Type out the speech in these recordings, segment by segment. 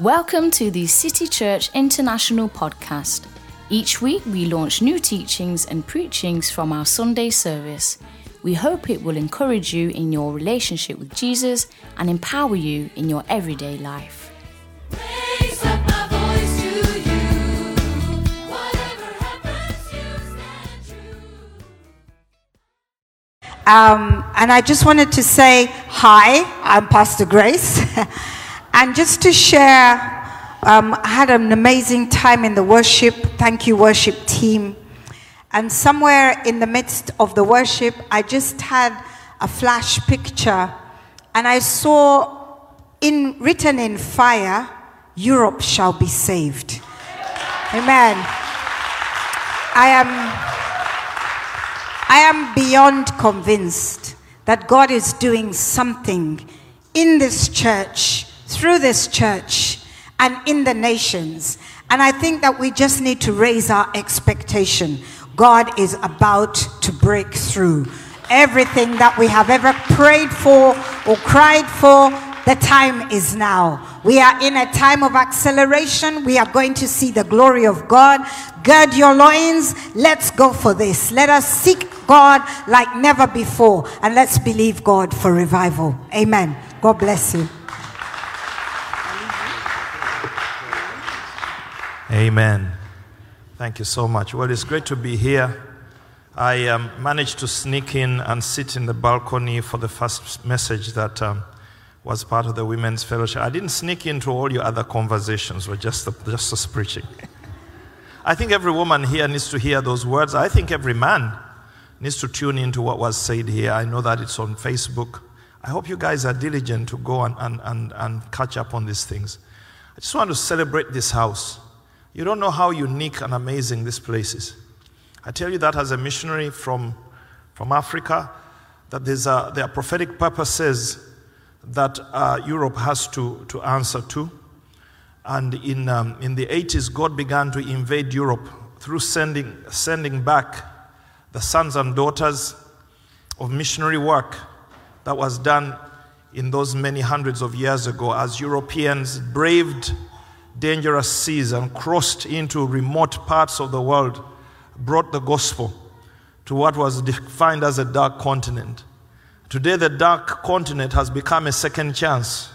Welcome to the City Church International podcast. Each week we launch new teachings and preachings from our Sunday service. We hope it will encourage you in your relationship with Jesus and empower you in your everyday life. Raise up my voice to you. Whatever happens, you stand true. Um, and I just wanted to say hi, I'm Pastor Grace. and just to share, um, I had an amazing time in the worship. Thank you, worship team. And somewhere in the midst of the worship, I just had a flash picture and I saw in, written in fire, Europe shall be saved. Amen. I am. I am beyond convinced that God is doing something in this church, through this church, and in the nations. And I think that we just need to raise our expectation. God is about to break through everything that we have ever prayed for or cried for. The time is now. We are in a time of acceleration. We are going to see the glory of God. Gird your loins. Let's go for this. Let us seek God like never before and let's believe God for revival. Amen. God bless you. Amen. Thank you so much. Well, it's great to be here. I um, managed to sneak in and sit in the balcony for the first message that um, was part of the women's fellowship. I didn't sneak into all your other conversations, or just the, just the preaching. I think every woman here needs to hear those words. I think every man needs to tune into what was said here. I know that it's on Facebook. I hope you guys are diligent to go and, and, and, and catch up on these things. I just want to celebrate this house. You don't know how unique and amazing this place is. I tell you that as a missionary from, from Africa, that a, there are prophetic purposes that uh, Europe has to, to answer to. And in, um, in the 80s, God began to invade Europe through sending, sending back the sons and daughters of missionary work that was done in those many hundreds of years ago as Europeans braved dangerous seas and crossed into remote parts of the world, brought the gospel to what was defined as a dark continent. Today, the dark continent has become a second chance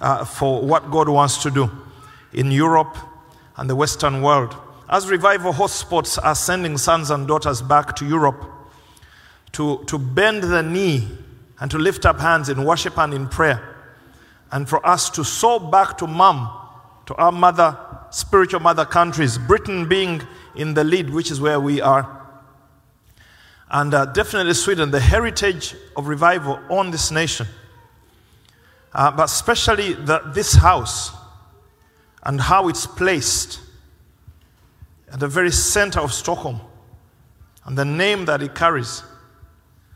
uh, for what God wants to do in Europe and the Western world. As revival hotspots are sending sons and daughters back to Europe to, to bend the knee and to lift up hands in worship and in prayer, and for us to soar back to mom, to our mother, spiritual mother countries, Britain being in the lead, which is where we are. And uh, definitely Sweden, the heritage of revival on this nation. Uh, but especially the, this house and how it's placed at the very center of Stockholm and the name that it carries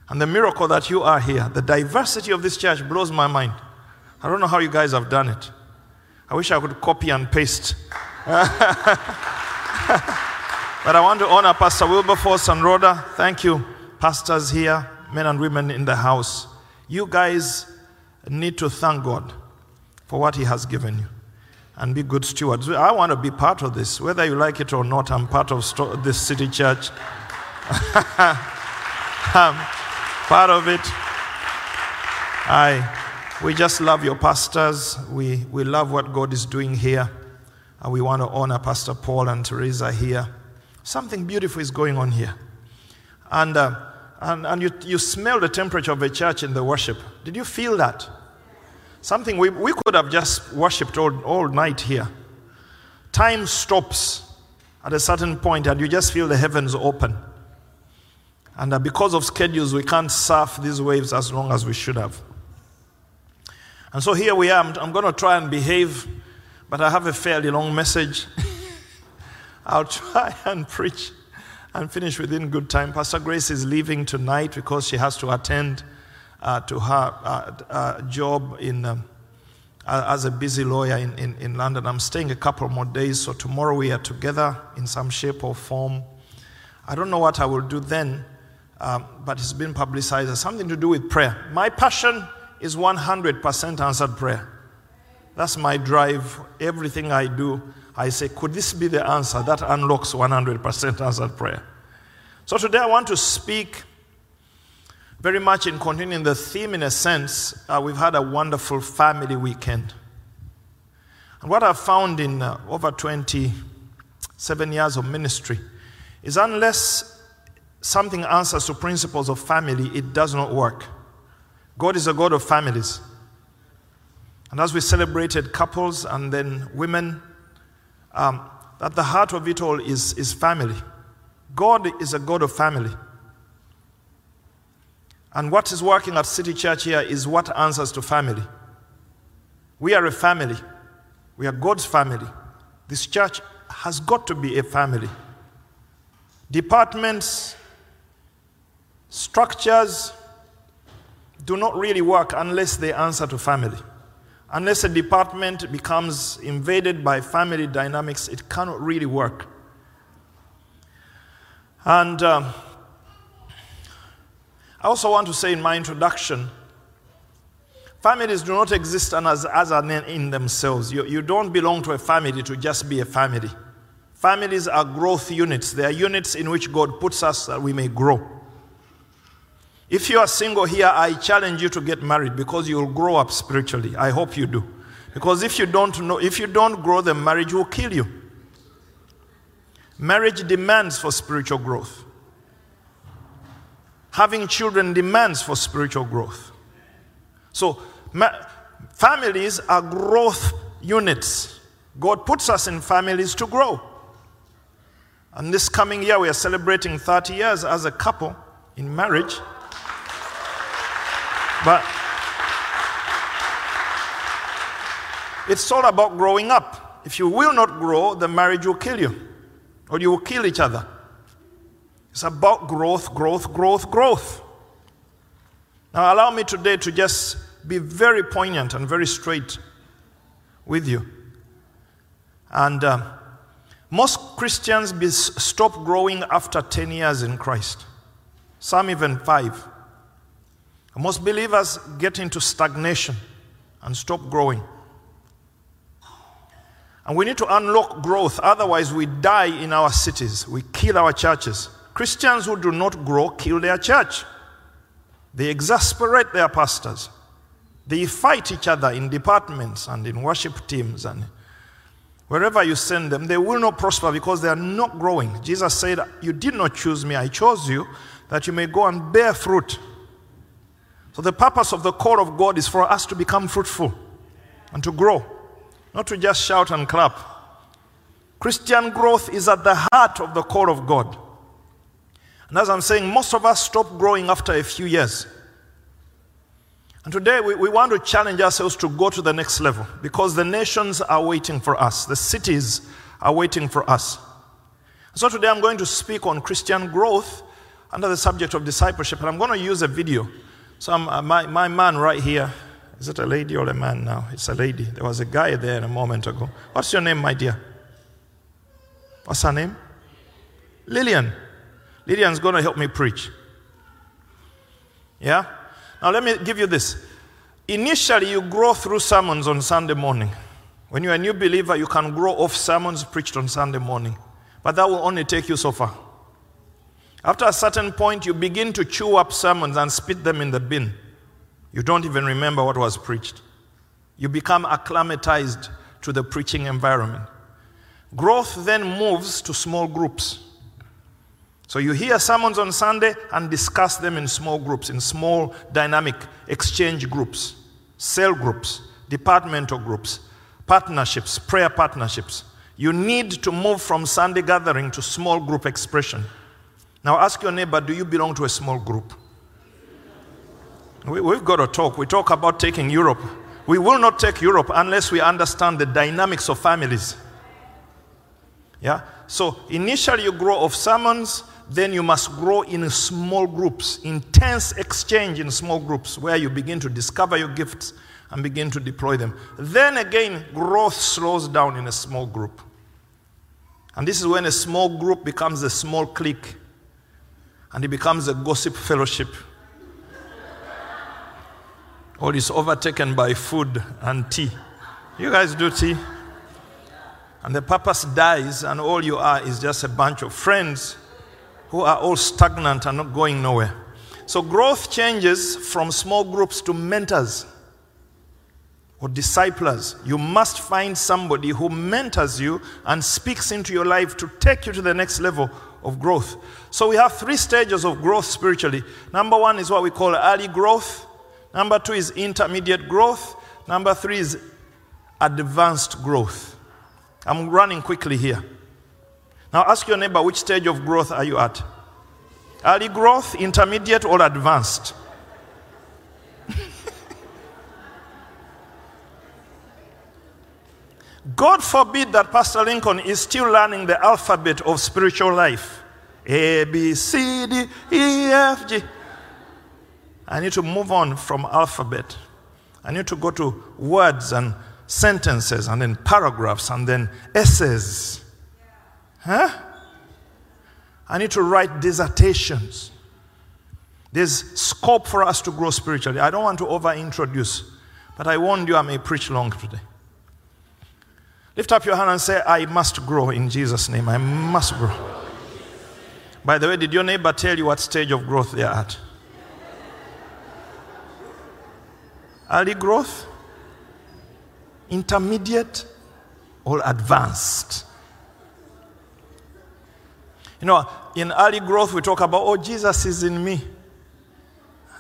and the miracle that you are here. The diversity of this church blows my mind. I don't know how you guys have done it. I wish I could copy and paste. But I want to honor Pastor Wilberforce and Rhoda. Thank you, pastors here, men and women in the house. You guys need to thank God for what He has given you and be good stewards. I want to be part of this. Whether you like it or not, I'm part of this city church. I'm part of it. I, we just love your pastors. We, we love what God is doing here. And we want to honor Pastor Paul and Teresa here. Something beautiful is going on here. And, uh, and, and you, you smell the temperature of a church in the worship. Did you feel that? Something we, we could have just worshipped all, all night here. Time stops at a certain point, and you just feel the heavens open. And uh, because of schedules, we can't surf these waves as long as we should have. And so here we are. I'm, I'm going to try and behave, but I have a fairly long message. I'll try and preach and finish within good time. Pastor Grace is leaving tonight because she has to attend uh, to her uh, uh, job in, um, as a busy lawyer in, in, in London. I'm staying a couple more days, so tomorrow we are together in some shape or form. I don't know what I will do then, um, but it's been publicized as something to do with prayer. My passion is 100% answered prayer. That's my drive. Everything I do, I say, could this be the answer? That unlocks 100% answered prayer. So today I want to speak very much in continuing the theme in a sense. Uh, we've had a wonderful family weekend. And what I've found in uh, over 27 years of ministry is unless something answers to principles of family, it does not work. God is a God of families. And as we celebrated couples and then women, um, at the heart of it all is, is family. God is a God of family. And what is working at City Church here is what answers to family. We are a family. We are God's family. This church has got to be a family. Departments, structures do not really work unless they answer to family. Unless a department becomes invaded by family dynamics, it cannot really work. And um, I also want to say in my introduction families do not exist as, as an in themselves. You, you don't belong to a family to just be a family. Families are growth units, they are units in which God puts us that we may grow. If you are single here, I challenge you to get married because you will grow up spiritually. I hope you do. Because if you don't know, if you don't grow, the marriage will kill you. Marriage demands for spiritual growth. Having children demands for spiritual growth. So, ma- families are growth units. God puts us in families to grow. And this coming year, we are celebrating 30 years as a couple in marriage. But it's all about growing up. If you will not grow, the marriage will kill you, or you will kill each other. It's about growth, growth, growth, growth. Now, allow me today to just be very poignant and very straight with you. And uh, most Christians be, stop growing after 10 years in Christ, some even five. Most believers get into stagnation and stop growing. And we need to unlock growth, otherwise, we die in our cities, we kill our churches. Christians who do not grow kill their church. They exasperate their pastors. They fight each other in departments and in worship teams and wherever you send them, they will not prosper because they are not growing. Jesus said, You did not choose me, I chose you that you may go and bear fruit. So, the purpose of the call of God is for us to become fruitful and to grow, not to just shout and clap. Christian growth is at the heart of the call of God. And as I'm saying, most of us stop growing after a few years. And today we, we want to challenge ourselves to go to the next level because the nations are waiting for us, the cities are waiting for us. So today I'm going to speak on Christian growth under the subject of discipleship, and I'm going to use a video. So uh, my, my man right here, is it a lady or a man now? It's a lady. There was a guy there a moment ago. What's your name, my dear? What's her name? Lillian. Lillian's going to help me preach. Yeah? Now, let me give you this. Initially, you grow through sermons on Sunday morning. When you're a new believer, you can grow off sermons preached on Sunday morning. But that will only take you so far. After a certain point, you begin to chew up sermons and spit them in the bin. You don't even remember what was preached. You become acclimatized to the preaching environment. Growth then moves to small groups. So you hear sermons on Sunday and discuss them in small groups, in small dynamic exchange groups, cell groups, departmental groups, partnerships, prayer partnerships. You need to move from Sunday gathering to small group expression. Now ask your neighbor, do you belong to a small group? We, we've got to talk. We talk about taking Europe. We will not take Europe unless we understand the dynamics of families. Yeah? So initially you grow of sermons, then you must grow in small groups, intense exchange in small groups where you begin to discover your gifts and begin to deploy them. Then again, growth slows down in a small group. And this is when a small group becomes a small clique and it becomes a gossip fellowship. or is overtaken by food and tea You guys do tea? And the purpose dies, and all you are is just a bunch of friends who are all stagnant and not going nowhere. So, growth changes from small groups to mentors or disciples. You must find somebody who mentors you and speaks into your life to take you to the next level of growth. So, we have three stages of growth spiritually. Number one is what we call early growth, number two is intermediate growth, number three is advanced growth. I'm running quickly here. Now, ask your neighbor which stage of growth are you at? Early growth, intermediate, or advanced? God forbid that Pastor Lincoln is still learning the alphabet of spiritual life A, B, C, D, E, F, G. I need to move on from alphabet. I need to go to words and sentences and then paragraphs and then essays. Huh? I need to write dissertations. There's scope for us to grow spiritually. I don't want to over introduce, but I warned you I may preach long today. Lift up your hand and say, I must grow in Jesus' name. I must grow. By the way, did your neighbor tell you what stage of growth they are at? Early growth, intermediate, or advanced? You know, in early growth, we talk about, oh, Jesus is in me.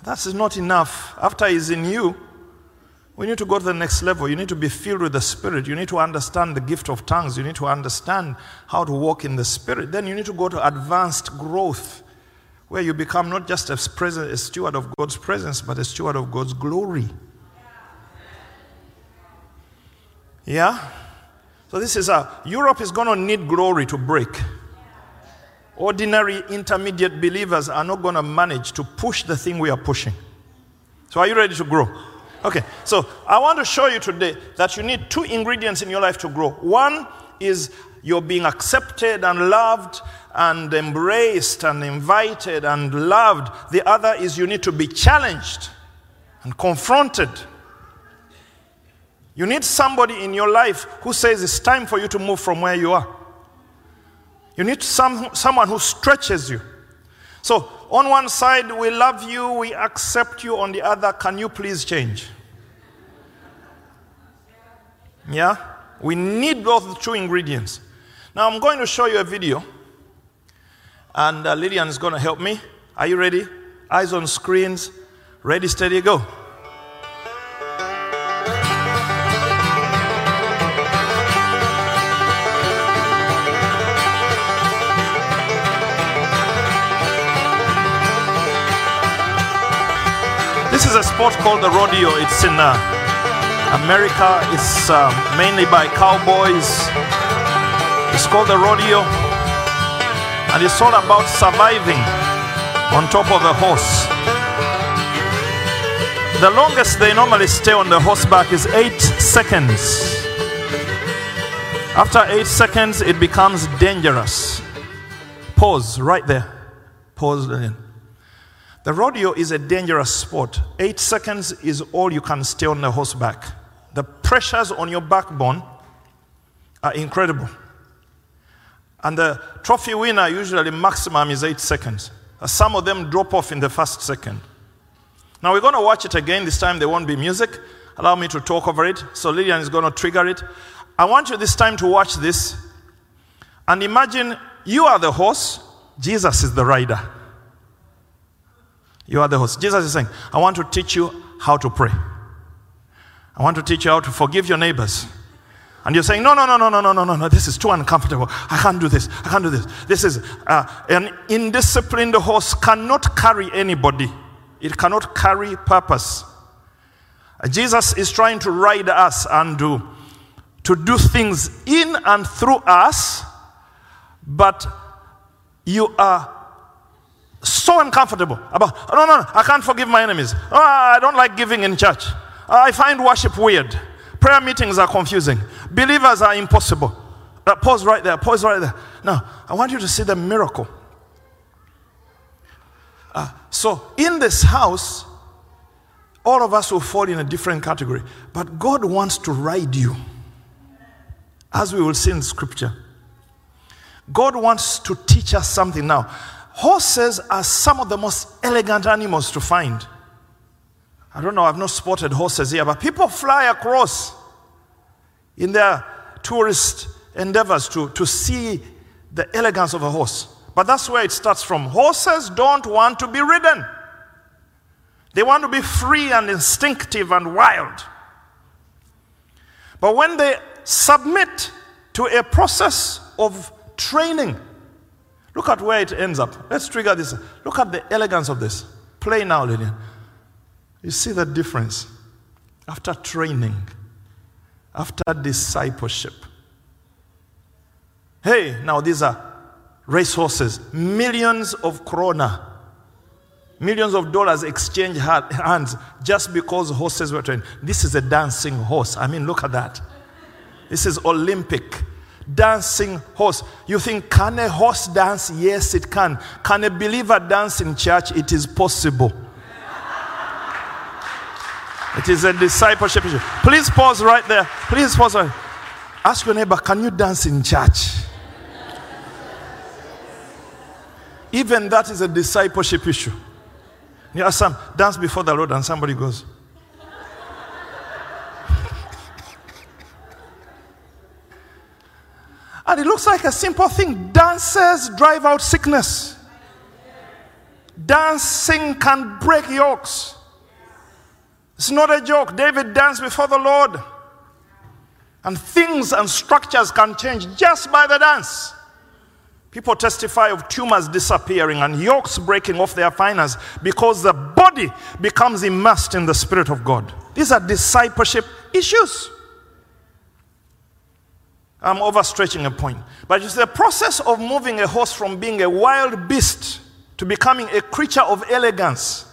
That is not enough. After He's in you, we need to go to the next level. You need to be filled with the Spirit. You need to understand the gift of tongues. You need to understand how to walk in the Spirit. Then you need to go to advanced growth, where you become not just a, present, a steward of God's presence, but a steward of God's glory. Yeah? So this is a Europe is going to need glory to break. Ordinary intermediate believers are not going to manage to push the thing we are pushing. So are you ready to grow? Okay. So I want to show you today that you need two ingredients in your life to grow. One is you're being accepted and loved and embraced and invited and loved. The other is you need to be challenged and confronted. You need somebody in your life who says it's time for you to move from where you are. You need some, someone who stretches you. So, on one side, we love you, we accept you. On the other, can you please change? Yeah? We need those two ingredients. Now, I'm going to show you a video, and uh, Lillian is going to help me. Are you ready? Eyes on screens. Ready, steady, go. This is a sport called the rodeo. It's in uh, America. It's uh, mainly by cowboys. It's called the rodeo. And it's all about surviving on top of a horse. The longest they normally stay on the horseback is eight seconds. After eight seconds, it becomes dangerous. Pause right there. Pause again. The rodeo is a dangerous sport. Eight seconds is all you can stay on the horseback. The pressures on your backbone are incredible. And the trophy winner usually maximum is eight seconds. Uh, Some of them drop off in the first second. Now we're going to watch it again. This time there won't be music. Allow me to talk over it. So Lillian is going to trigger it. I want you this time to watch this and imagine you are the horse, Jesus is the rider. You are the host. Jesus is saying, I want to teach you how to pray. I want to teach you how to forgive your neighbors. And you're saying, no, no, no, no, no, no, no, no, no, this is too uncomfortable. I can't do this. I can't do this. This is uh, an indisciplined horse cannot carry anybody, it cannot carry purpose. Uh, Jesus is trying to ride us and do, to do things in and through us, but you are so uncomfortable about, "Oh, no, no, no, I can't forgive my enemies. Oh, I don't like giving in church. I find worship weird. Prayer meetings are confusing. Believers are impossible. Uh, pause right there, pause right there. Now, I want you to see the miracle. Uh, so, in this house, All of us will fall in a different category. But God wants to ride you, as we will see in Scripture. God wants to teach us something now. Horses are some of the most elegant animals to find. I don't know, I've not spotted horses here, but people fly across in their tourist endeavors to, to see the elegance of a horse. But that's where it starts from. Horses don't want to be ridden, they want to be free and instinctive and wild. But when they submit to a process of training, look at where it ends up. Let's trigger this. Look at the elegance of this. Play now, Lydia. You see the difference after training, after discipleship. Hey, now these are racehorses, millions of krona, millions of dollars exchange hands just because horses were trained. This is a dancing horse. I mean, look at that. This is Olympic dancing horse. You think, can a horse dance? Yes, it can. Can a believer dance in church? It is possible. It is a discipleship issue. Please pause right there. Please pause right. Ask your neighbor, can you dance in church? Even that is a discipleship issue. You ask some, dance before the Lord, and somebody goes. And it looks like a simple thing. Dances drive out sickness. Dancing can break yokes. It's not a joke. David danced before the Lord. And things and structures can change just by the dance. People testify of tumors disappearing and yokes breaking off their finance because the body becomes immersed in the Spirit of God. These are discipleship issues. I'm overstretching a point. But it's the process of moving a horse from being a wild beast to becoming a creature of elegance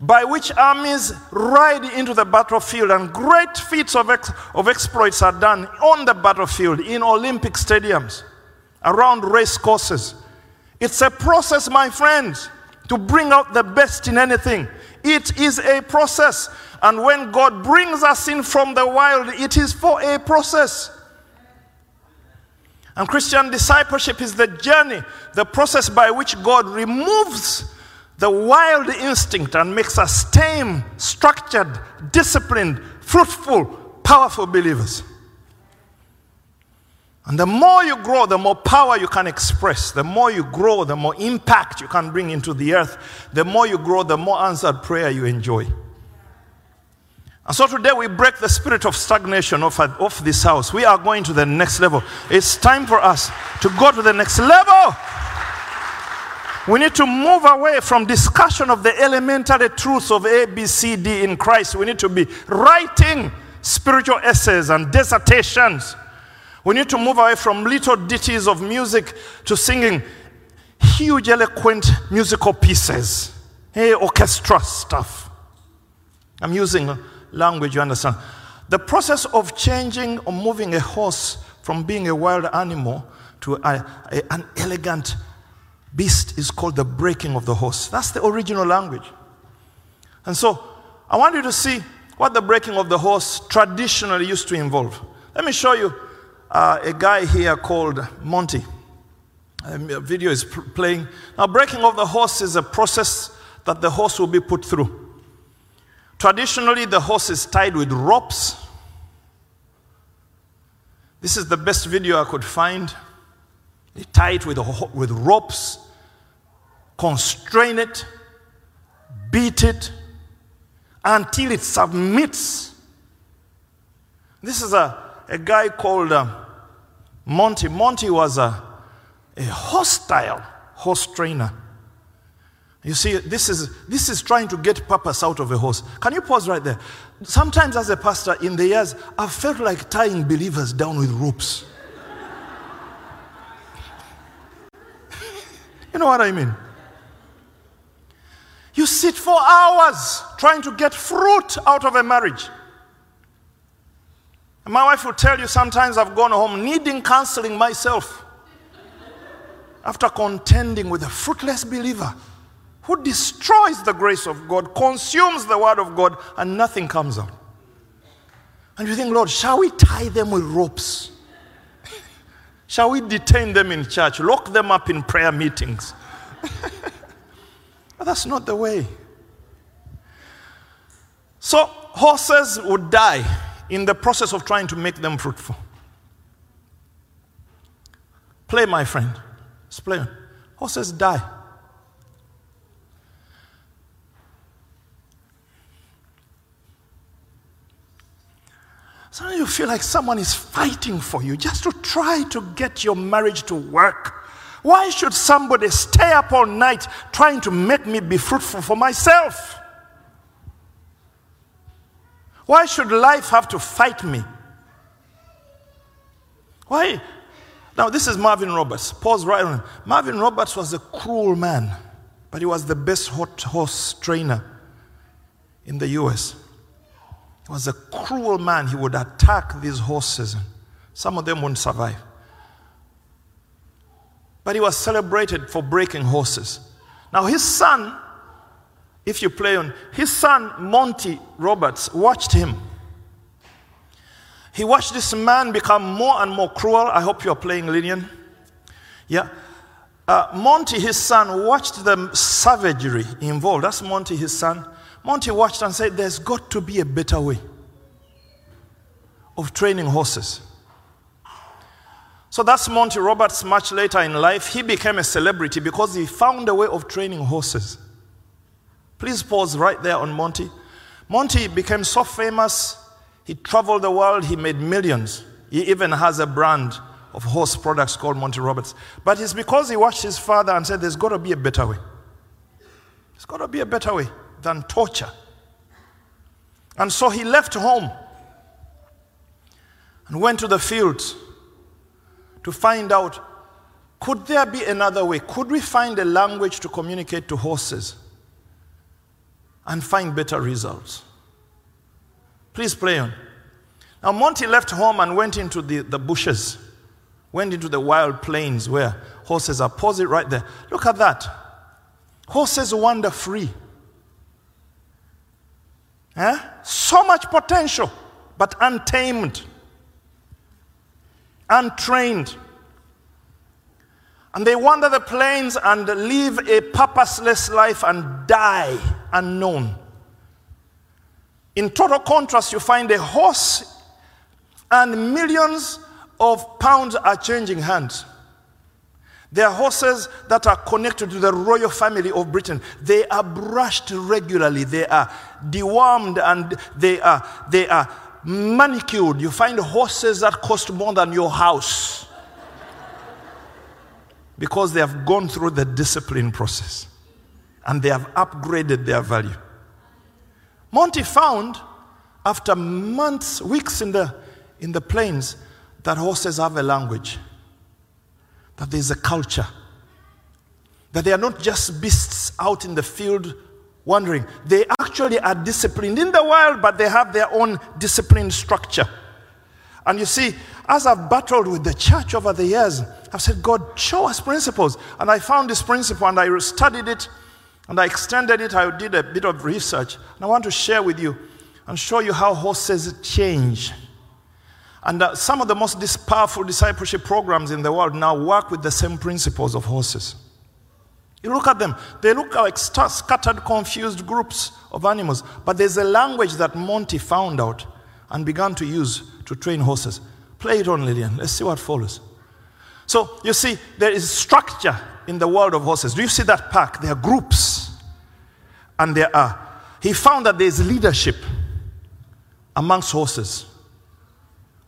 by which armies ride into the battlefield and great feats of, ex- of exploits are done on the battlefield, in Olympic stadiums, around race courses. It's a process, my friends, to bring out the best in anything. It is a process. And when God brings us in from the wild, it is for a process. And Christian discipleship is the journey, the process by which God removes the wild instinct and makes us tame, structured, disciplined, fruitful, powerful believers. And the more you grow, the more power you can express. The more you grow, the more impact you can bring into the earth. The more you grow, the more answered prayer you enjoy. And so today we break the spirit of stagnation off, off this house. We are going to the next level. It's time for us to go to the next level. We need to move away from discussion of the elementary truths of A, B, C, D in Christ. We need to be writing spiritual essays and dissertations. We need to move away from little ditties of music to singing huge, eloquent musical pieces. Hey, orchestra stuff. I'm using language you understand. The process of changing or moving a horse from being a wild animal to a, a- an elegant beast is called the breaking of the horse. That's the original language. And so I want you to see what the breaking of the horse traditionally used to involve. Let me show you uh, a guy here called Monty. Um, a video is playing. Now, breaking of the horse is a process that the horse will be put through. Traditionally, the horse is tied with ropes. This is the best video I could find. They tie it with, with ropes, constrain it, beat it until it submits. This is a, a guy called uh, Monty. Monty was a, a hostile horse trainer. You see, this is, this is trying to get purpose out of a horse. Can you pause right there? Sometimes, as a pastor, in the years, I've felt like tying believers down with ropes. you know what I mean? You sit for hours trying to get fruit out of a marriage. And my wife will tell you sometimes I've gone home needing counseling myself after contending with a fruitless believer who destroys the grace of God, consumes the word of God, and nothing comes out. And you think, Lord, shall we tie them with ropes? shall we detain them in church, lock them up in prayer meetings? that's not the way. So, horses would die in the process of trying to make them fruitful. Play, my friend. Let's play. Horses die. Sometimes you feel like someone is fighting for you just to try to get your marriage to work. Why should somebody stay up all night trying to make me be fruitful for myself? Why should life have to fight me? Why? Now, this is Marvin Roberts. Pause right on. Marvin Roberts was a cruel man, but he was the best hot horse trainer in the US. He was a cruel man. He would attack these horses. Some of them wouldn't survive. But he was celebrated for breaking horses. Now, his son, if you play on, his son, Monty Roberts, watched him. He watched this man become more and more cruel. I hope you're playing Lillian. Yeah. Uh, Monty, his son, watched the savagery involved. That's Monty, his son. Monty watched and said, There's got to be a better way of training horses. So that's Monty Roberts. Much later in life, he became a celebrity because he found a way of training horses. Please pause right there on Monty. Monty became so famous, he traveled the world, he made millions. He even has a brand of horse products called Monty Roberts. But it's because he watched his father and said, There's got to be a better way. There's got to be a better way than torture. And so he left home and went to the fields to find out could there be another way? Could we find a language to communicate to horses and find better results? Please play on. Now, Monty left home and went into the, the bushes, went into the wild plains where horses are. Pause it right there. Look at that. Horses wander free. Eh? So much potential, but untamed, untrained. And they wander the plains and live a purposeless life and die unknown. In total contrast, you find a horse and millions of pounds are changing hands. There are horses that are connected to the royal family of Britain. They are brushed regularly. They are dewormed and they are, they are manicured. You find horses that cost more than your house because they have gone through the discipline process and they have upgraded their value. Monty found after months, weeks in the, in the plains, that horses have a language that there's a culture, that they are not just beasts out in the field wandering. They actually are disciplined in the wild, but they have their own disciplined structure. And you see, as I've battled with the church over the years, I've said, God, show us principles. And I found this principle and I studied it and I extended it. I did a bit of research. And I want to share with you and show you how horses change. And uh, some of the most powerful discipleship programs in the world now work with the same principles of horses. You look at them, they look like scattered, confused groups of animals. But there's a language that Monty found out and began to use to train horses. Play it on, Lillian. Let's see what follows. So, you see, there is structure in the world of horses. Do you see that pack? There are groups. And there are. He found that there's leadership amongst horses.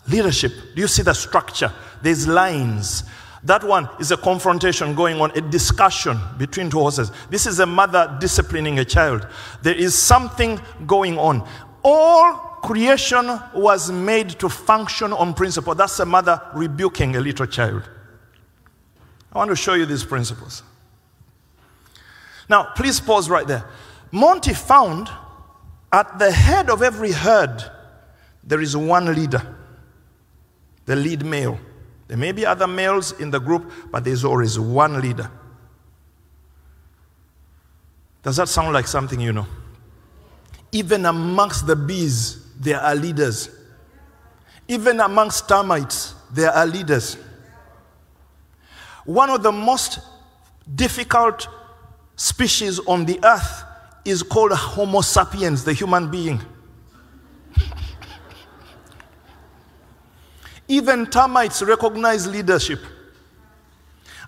Leadership. Do you see the structure? There's lines. That one is a confrontation going on, a discussion between two horses. This is a mother disciplining a child. There is something going on. All creation was made to function on principle. That's a mother rebuking a little child. I want to show you these principles. Now, please pause right there. Monty found at the head of every herd, there is one leader, the lead male. There may be other males in the group, but there's always one leader. Does that sound like something you know? Even amongst the bees, there are leaders. Even amongst termites, there are leaders. One of the most difficult species on the earth is called Homo sapiens, the human being. Even termites recognize leadership.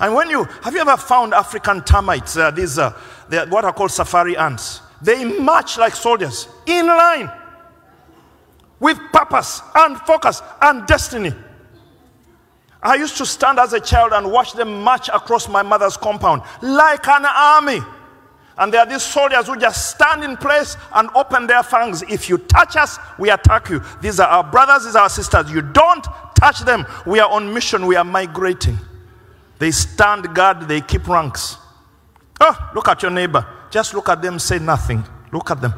And when you have you ever found African termites? Uh, these uh, they are what are called safari ants. They march like soldiers in line with purpose and focus and destiny. I used to stand as a child and watch them march across my mother's compound like an army. And there are these soldiers who just stand in place and open their fangs. If you touch us, we attack you. These are our brothers, these are our sisters. You don't touch them. We are on mission, we are migrating. They stand guard, they keep ranks. Oh, look at your neighbor. Just look at them, say nothing. Look at them.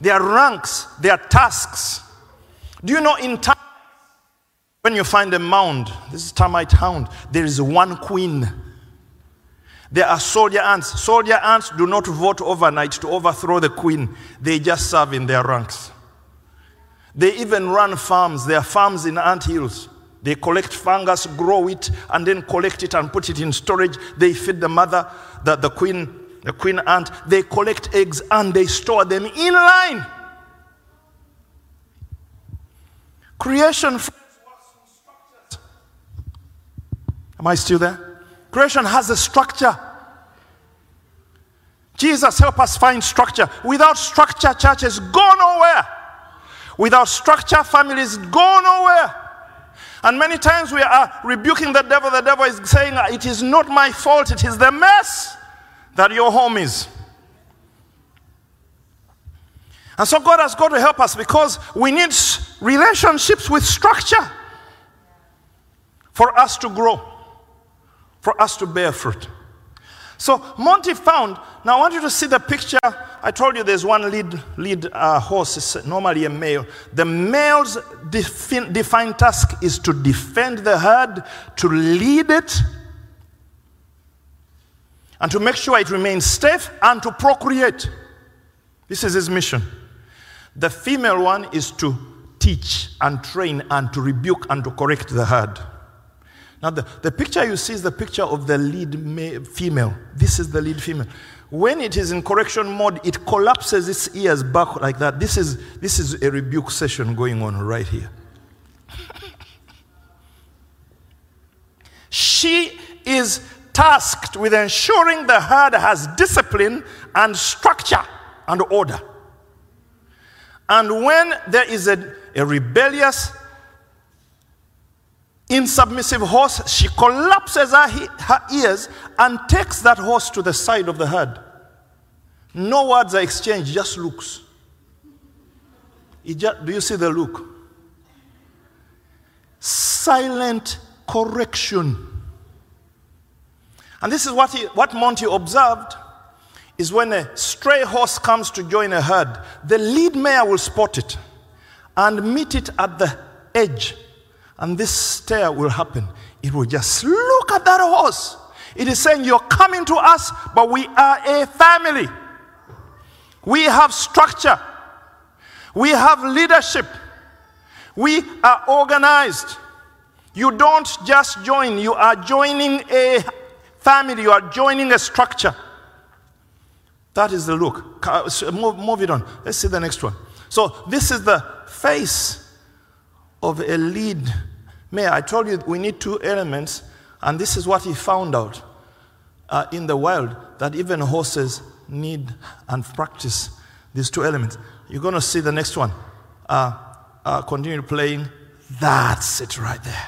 Their ranks, their tasks. Do you know in time, when you find a mound, this is termite hound, there is one queen. There are soldier ants. Soldier ants do not vote overnight to overthrow the queen, they just serve in their ranks. They even run farms. There are farms in ant hills. They collect fungus, grow it, and then collect it and put it in storage. They feed the mother, the, the queen, the queen ant. They collect eggs and they store them in line. Creation. Am I still there? Creation has a structure. Jesus, help us find structure. Without structure, churches go nowhere. Without structure, families go nowhere. And many times we are rebuking the devil. The devil is saying, It is not my fault, it is the mess that your home is. And so God has got to help us because we need relationships with structure for us to grow, for us to bear fruit. So Monty found. Now I want you to see the picture. I told you there's one lead lead uh, horse. It's normally a male. The male's defin- defined task is to defend the herd, to lead it, and to make sure it remains safe and to procreate. This is his mission. The female one is to teach and train and to rebuke and to correct the herd. Now, the, the picture you see is the picture of the lead ma- female. This is the lead female. When it is in correction mode, it collapses its ears back like that. This is, this is a rebuke session going on right here. she is tasked with ensuring the herd has discipline and structure and order. And when there is a, a rebellious, insubmissive horse, she collapses her, her ears and takes that horse to the side of the herd. No words are exchanged, just looks. It ju- do you see the look? Silent correction. And this is what, he, what Monty observed is when a stray horse comes to join a herd, the lead mare will spot it and meet it at the edge. And this stare will happen. It will just look at that horse. It is saying, You're coming to us, but we are a family. We have structure. We have leadership. We are organized. You don't just join, you are joining a family, you are joining a structure. That is the look. Move, move it on. Let's see the next one. So, this is the face of a lead mare. I told you we need two elements, and this is what he found out uh, in the wild that even horses need and practice these two elements. You're going to see the next one. Uh, uh, continue playing. That's it right there.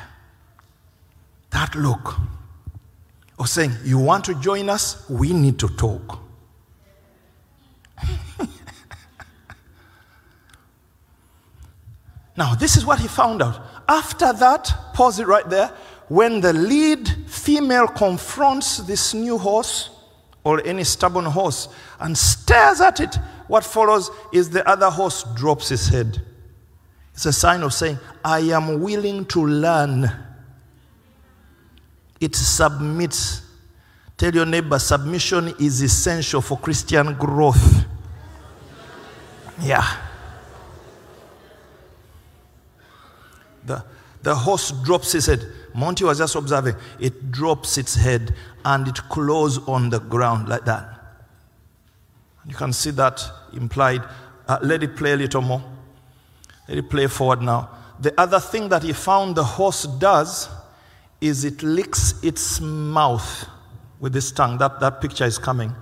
That look of saying, You want to join us? We need to talk. Now, this is what he found out. After that, pause it right there. When the lead female confronts this new horse or any stubborn horse and stares at it, what follows is the other horse drops his head. It's a sign of saying, I am willing to learn. It submits. Tell your neighbor, submission is essential for Christian growth. Yeah. The, horse drops his head. Monty was just observing. It drops its head and it claws on the ground like that. You can see that implied. Uh, let it play a little more. Let it play forward now. The other thing that he found the horse does is it licks its mouth with its tongue. That, that picture is coming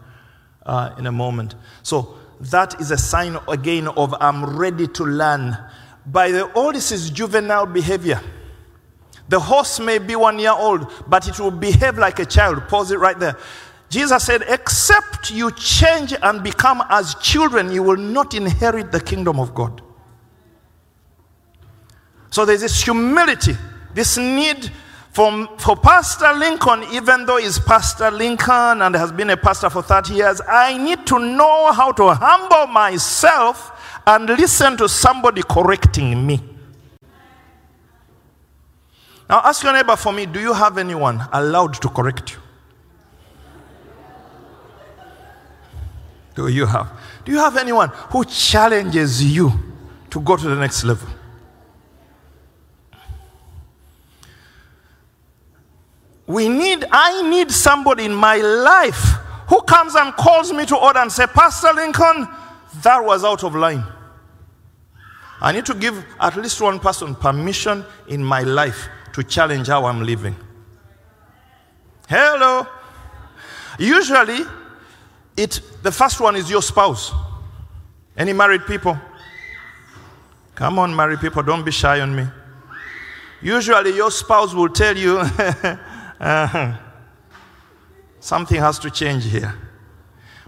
uh, in a moment. So that is a sign again of I'm ready to learn. By the this is juvenile behavior. The horse may be one year old, but it will behave like a child. Pause it right there. Jesus said, Except you change and become as children, you will not inherit the kingdom of God. So there's this humility, this need for, for Pastor Lincoln, even though he's Pastor Lincoln and has been a pastor for 30 years, I need to know how to humble myself and listen to somebody correcting me. Now ask your neighbor for me, do you have anyone allowed to correct you? Do you have? Do you have anyone who challenges you to go to the next level? We need, I need somebody in my life who comes and calls me to order and say, Pastor Lincoln, that was out of line. I need to give at least one person permission in my life to challenge how I'm living. Hello. Usually, it the first one is your spouse. Any married people? Come on, married people, don't be shy on me. Usually, your spouse will tell you uh, something has to change here.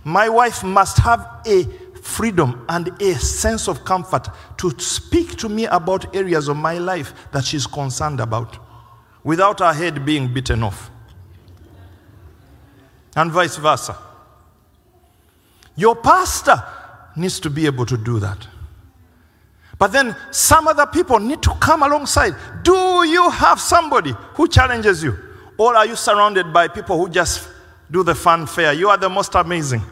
My wife must have a freedom and a sense of comfort to speak to me about areas of my life that she's concerned about without her head being bitten off. And vice versa. Your pastor needs to be able to do that. But then some other people need to come alongside. Do you have somebody who challenges you? Or are you surrounded by people who just do the fanfare? You are the most amazing.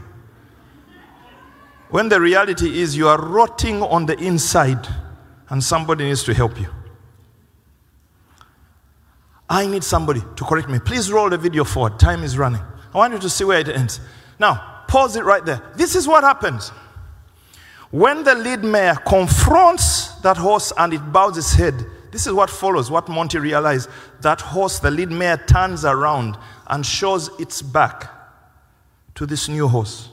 When the reality is you are rotting on the inside and somebody needs to help you. I need somebody to correct me. Please roll the video forward. Time is running. I want you to see where it ends. Now, pause it right there. This is what happens. When the lead mare confronts that horse and it bows its head, this is what follows, what Monty realized. That horse, the lead mare, turns around and shows its back to this new horse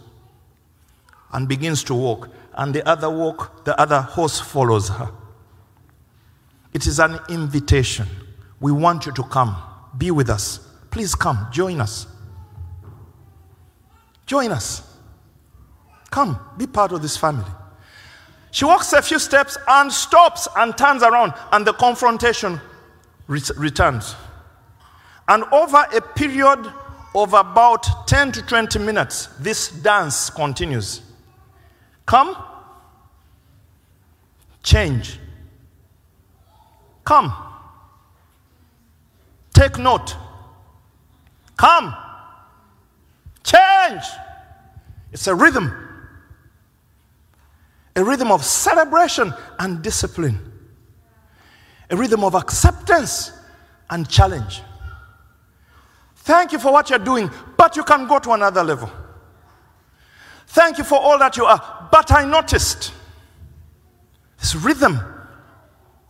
and begins to walk. And the other walk, the other horse follows her. It is an invitation. We want you to come. Be with us. Please come. Join us. Join us. Come. Be part of this family. She walks a few steps and stops and turns around, and the confrontation ret- returns. And over a period of about 10 to 20 minutes, this dance continues. Come, change. Come, take note. Come, change. It's a rhythm a rhythm of celebration and discipline, a rhythm of acceptance and challenge. Thank you for what you're doing, but you can go to another level. Thank you for all that you are, but I noticed this rhythm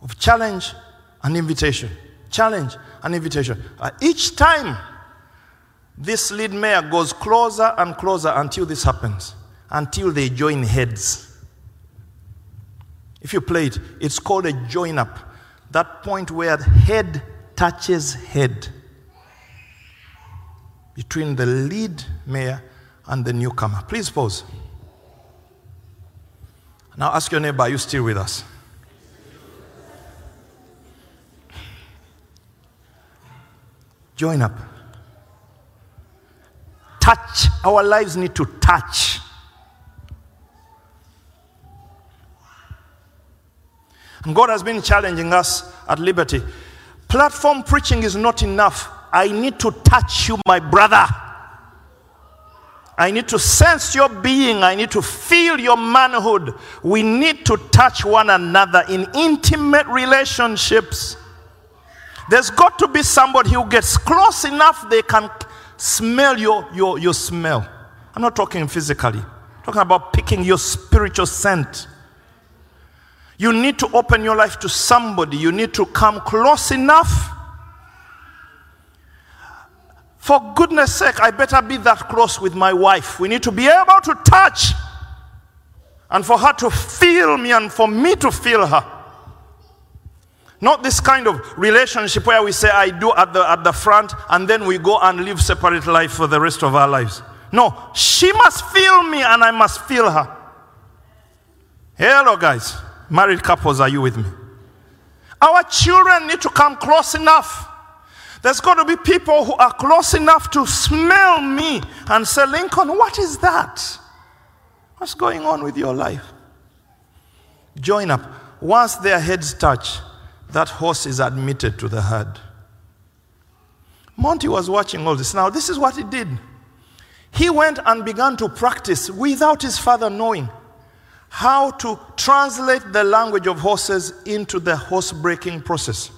of challenge and invitation. Challenge and invitation. Uh, each time this lead mare goes closer and closer until this happens, until they join heads. If you play it, it's called a join up. That point where head touches head between the lead mare and the newcomer. Please pause. Now ask your neighbor, are you still with us? Join up. Touch. Our lives need to touch. And God has been challenging us at Liberty. Platform preaching is not enough. I need to touch you, my brother. I need to sense your being. I need to feel your manhood. We need to touch one another in intimate relationships. There's got to be somebody who gets close enough they can smell your, your, your smell. I'm not talking physically, I'm talking about picking your spiritual scent. You need to open your life to somebody. You need to come close enough. For goodness sake, I better be that close with my wife. We need to be able to touch and for her to feel me and for me to feel her. Not this kind of relationship where we say, I do at the, at the front and then we go and live separate life for the rest of our lives. No, she must feel me and I must feel her. Hello, guys. Married couples, are you with me? Our children need to come close enough. There's got to be people who are close enough to smell me and say, Lincoln, what is that? What's going on with your life? Join up. Once their heads touch, that horse is admitted to the herd. Monty was watching all this. Now, this is what he did. He went and began to practice without his father knowing how to translate the language of horses into the horse breaking process.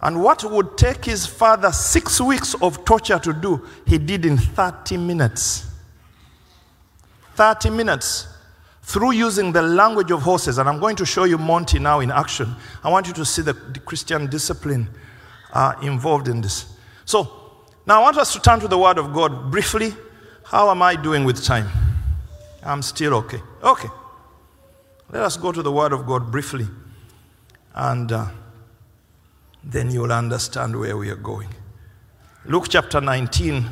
And what would take his father six weeks of torture to do, he did in 30 minutes. 30 minutes through using the language of horses. And I'm going to show you Monty now in action. I want you to see the, the Christian discipline uh, involved in this. So, now I want us to turn to the Word of God briefly. How am I doing with time? I'm still okay. Okay. Let us go to the Word of God briefly. And uh, then you'll understand where we are going. Luke chapter 19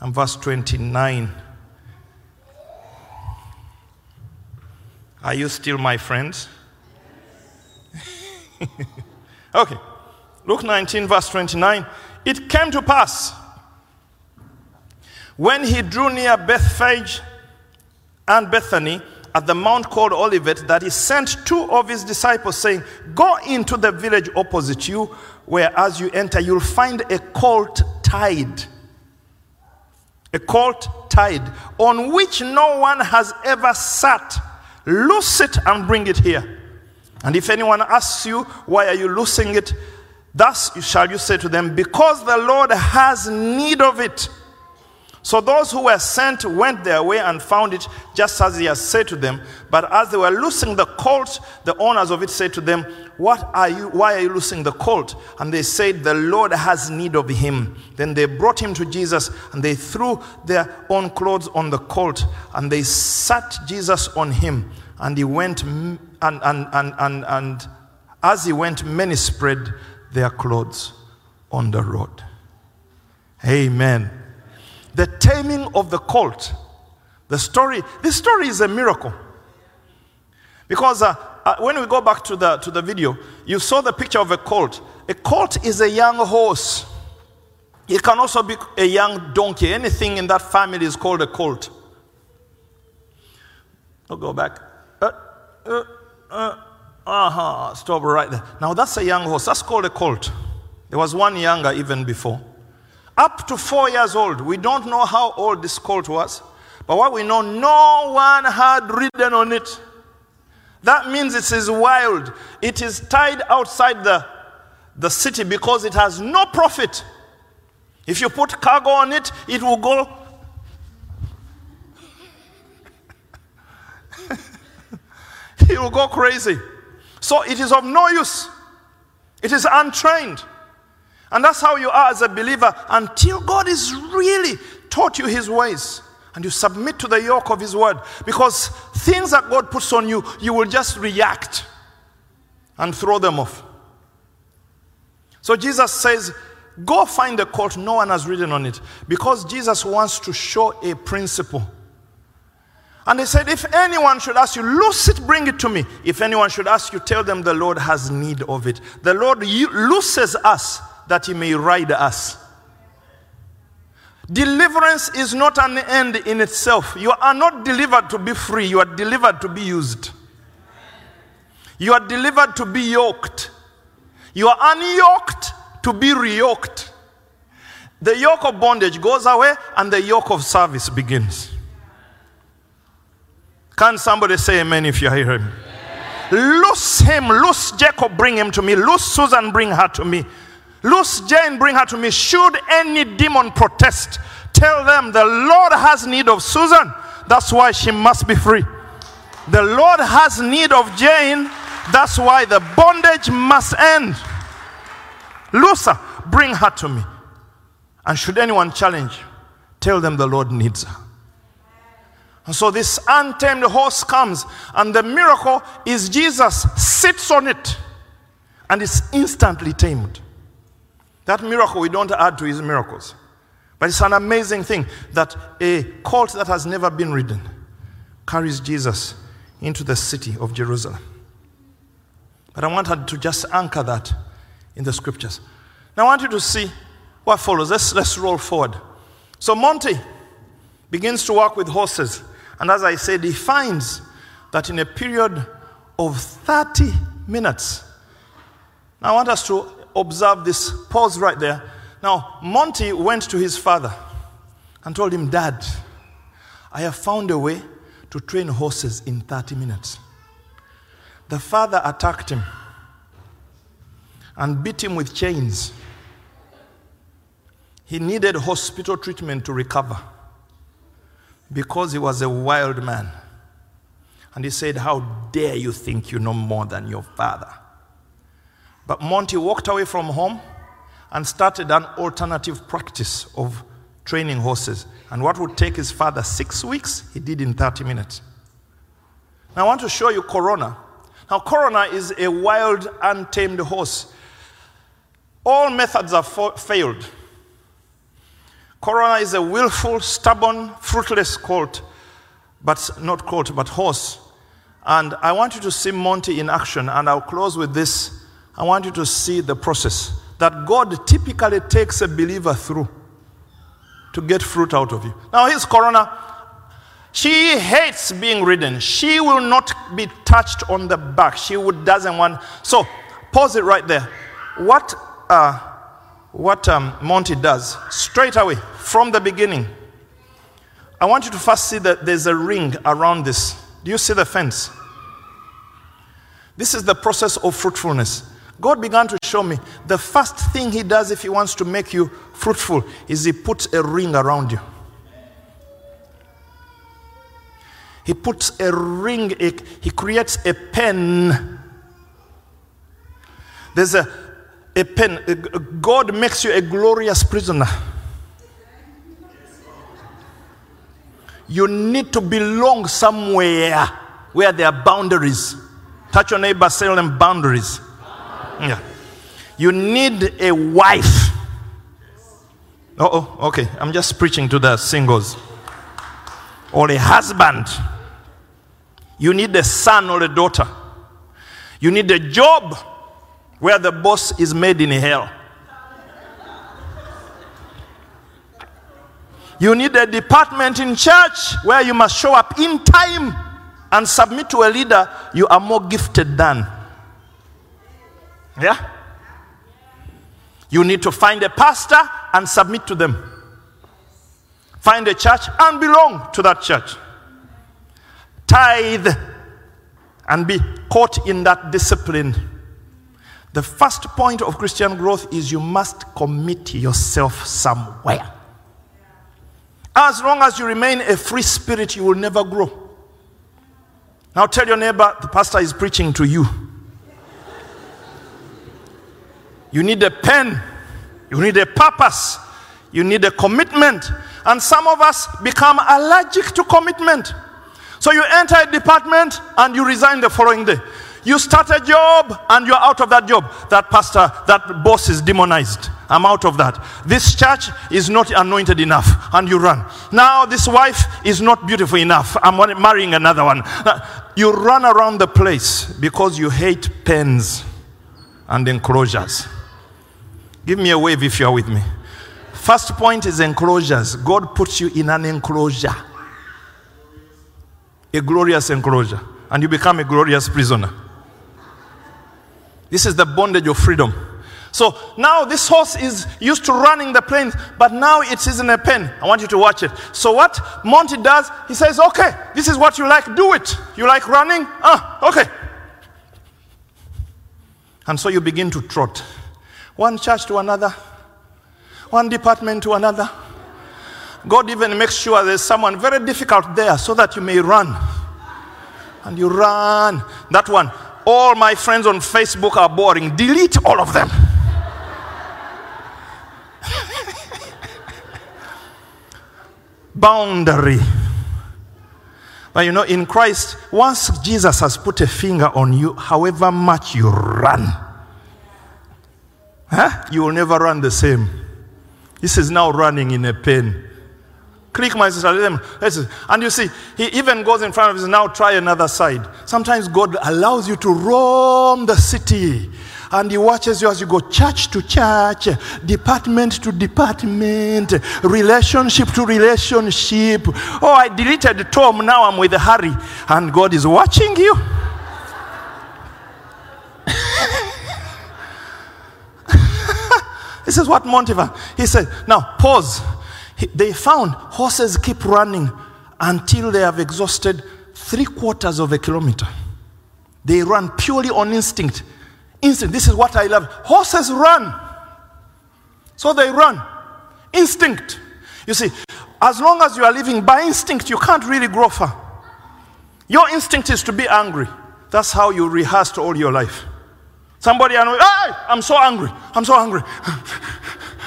and verse 29. Are you still my friends? okay. Luke 19, verse 29. It came to pass when he drew near Bethphage and Bethany at the mount called Olivet that he sent two of his disciples, saying, Go into the village opposite you, where as you enter, you'll find a colt tied. A colt tied, on which no one has ever sat. Loose it and bring it here. And if anyone asks you, Why are you loosing it? Thus shall you say to them, Because the Lord has need of it. So those who were sent went their way and found it just as he had said to them. But as they were loosing the colt, the owners of it said to them, What are you why are you loosing the colt? And they said, The Lord has need of him. Then they brought him to Jesus, and they threw their own clothes on the colt, and they sat Jesus on him. And he went and and and and, and as he went, many spread their clothes on the road. Amen the taming of the colt. The story, this story is a miracle. Because uh, uh, when we go back to the, to the video, you saw the picture of a colt. A colt is a young horse. It can also be a young donkey. Anything in that family is called a colt. I'll go back. Uh, uh, uh, uh-huh. Stop right there. Now that's a young horse. That's called a colt. There was one younger even before up to four years old. We don't know how old this colt was, but what we know, no one had ridden on it. That means it is wild. It is tied outside the, the city because it has no profit. If you put cargo on it, it will go. it will go crazy. So it is of no use. It is untrained. And that's how you are as a believer until God is really taught you his ways and you submit to the yoke of his word. Because things that God puts on you, you will just react and throw them off. So Jesus says, Go find a colt, no one has ridden on it. Because Jesus wants to show a principle. And he said, If anyone should ask you, loose it, bring it to me. If anyone should ask you, tell them the Lord has need of it. The Lord looses us that he may ride us. Deliverance is not an end in itself. You are not delivered to be free, you are delivered to be used. You are delivered to be yoked. You are unyoked to be reyoked. the yoke of bondage goes away and the yoke of service begins. Can somebody say amen if you hear me? Loose him, loose Jacob, bring him to me. Loose Susan, bring her to me. Loose Jane, bring her to me. Should any demon protest, tell them the Lord has need of Susan. That's why she must be free. The Lord has need of Jane. That's why the bondage must end. Loose her, bring her to me. And should anyone challenge, tell them the Lord needs her. And so this untamed horse comes, and the miracle is Jesus sits on it and is instantly tamed. That miracle we don't add to his miracles. But it's an amazing thing that a colt that has never been ridden carries Jesus into the city of Jerusalem. But I wanted to just anchor that in the scriptures. Now I want you to see what follows. Let's, let's roll forward. So Monty begins to work with horses. And as I said, he finds that in a period of 30 minutes, now I want us to observe this pause right there. Now, Monty went to his father and told him, Dad, I have found a way to train horses in 30 minutes. The father attacked him and beat him with chains. He needed hospital treatment to recover because he was a wild man. And he said, How dare you think you know more than your father? But Monty walked away from home and started an alternative practice of training horses. And what would take his father six weeks, he did in 30 minutes. Now, I want to show you Corona. Now, Corona is a wild, untamed horse. All methods have fa- failed. Corona is a willful, stubborn, fruitless colt, but not colt, but horse. And I want you to see Monty in action, and I'll close with this. I want you to see the process that God typically takes a believer through to get fruit out of you. Now, here's Corona. She hates being ridden. She will not be touched on the back. She would, doesn't want. So, pause it right there. What, uh, what um, Monty does, straight away, from the beginning, I want you to first see that there's a ring around this. Do you see the fence? This is the process of fruitfulness. God began to show me the first thing He does if He wants to make you fruitful is He puts a ring around you. He puts a ring, He creates a pen. There's a, a pen. God makes you a glorious prisoner. You need to belong somewhere where there are boundaries. Touch your neighbor, say them boundaries. Yeah. You need a wife. Oh, okay. I'm just preaching to the singles. Or a husband. You need a son or a daughter. You need a job where the boss is made in hell. You need a department in church where you must show up in time and submit to a leader you are more gifted than. Yeah? You need to find a pastor and submit to them. Find a church and belong to that church. Tithe and be caught in that discipline. The first point of Christian growth is you must commit yourself somewhere. As long as you remain a free spirit, you will never grow. Now tell your neighbor, the pastor is preaching to you. You need a pen, you need a purpose, you need a commitment. And some of us become allergic to commitment. So you enter a department and you resign the following day. You start a job and you're out of that job. That pastor, that boss is demonized. I'm out of that. This church is not anointed enough and you run. Now this wife is not beautiful enough. I'm marrying another one. Uh, you run around the place because you hate pens and enclosures. Give me a wave if you're with me. First point is enclosures. God puts you in an enclosure, a glorious enclosure, and you become a glorious prisoner. This is the bondage of freedom. So now this horse is used to running the plains, but now it is in a pen. I want you to watch it. So what Monty does, he says, okay, this is what you like, do it. You like running? Ah, okay. And so you begin to trot. One church to another, one department to another. God even makes sure there's someone very difficult there so that you may run. And you run. That one, all my friends on Facebook are boring. Delete all of them. Boundary. But you know, in Christ, once Jesus has put a finger on you, however much you run, huh? you will never run the same. This is now running in a pen. Click my sister, let them. Listen. And you see, he even goes in front of us, now try another side. Sometimes God allows you to roam the city. And he watches you as you go church to church, department to department, relationship to relationship. Oh, I deleted Tom, now I'm with Harry. And God is watching you. this is what Montivan, he said, now pause. He- They found horses keep running until they have exhausted three quarters of a kilometer. They run purely on instinct. Instinct. This is what I love. Horses run. So they run. Instinct. You see, as long as you are living by instinct, you can't really grow far. Your instinct is to be angry. That's how you rehearsed all your life. Somebody annoyed, hey, I'm so angry. I'm so angry.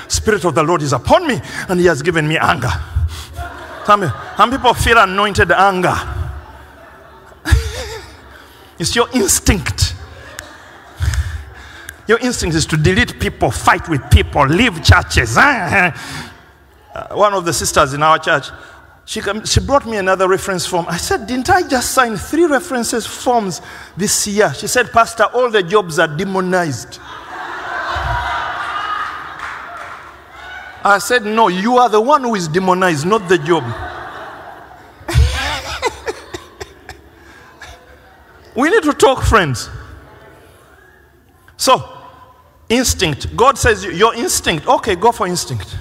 Spirit of the Lord is upon me and he has given me anger. Some, some people feel anointed anger. it's your instinct. Your instinct is to delete people, fight with people, leave churches. Uh, one of the sisters in our church, she, she brought me another reference form. I said, Didn't I just sign three references forms this year? She said, Pastor, all the jobs are demonized. I said, No, you are the one who is demonized, not the job. we need to talk, friends. So, instinct. God says, Your instinct. Okay, go for instinct.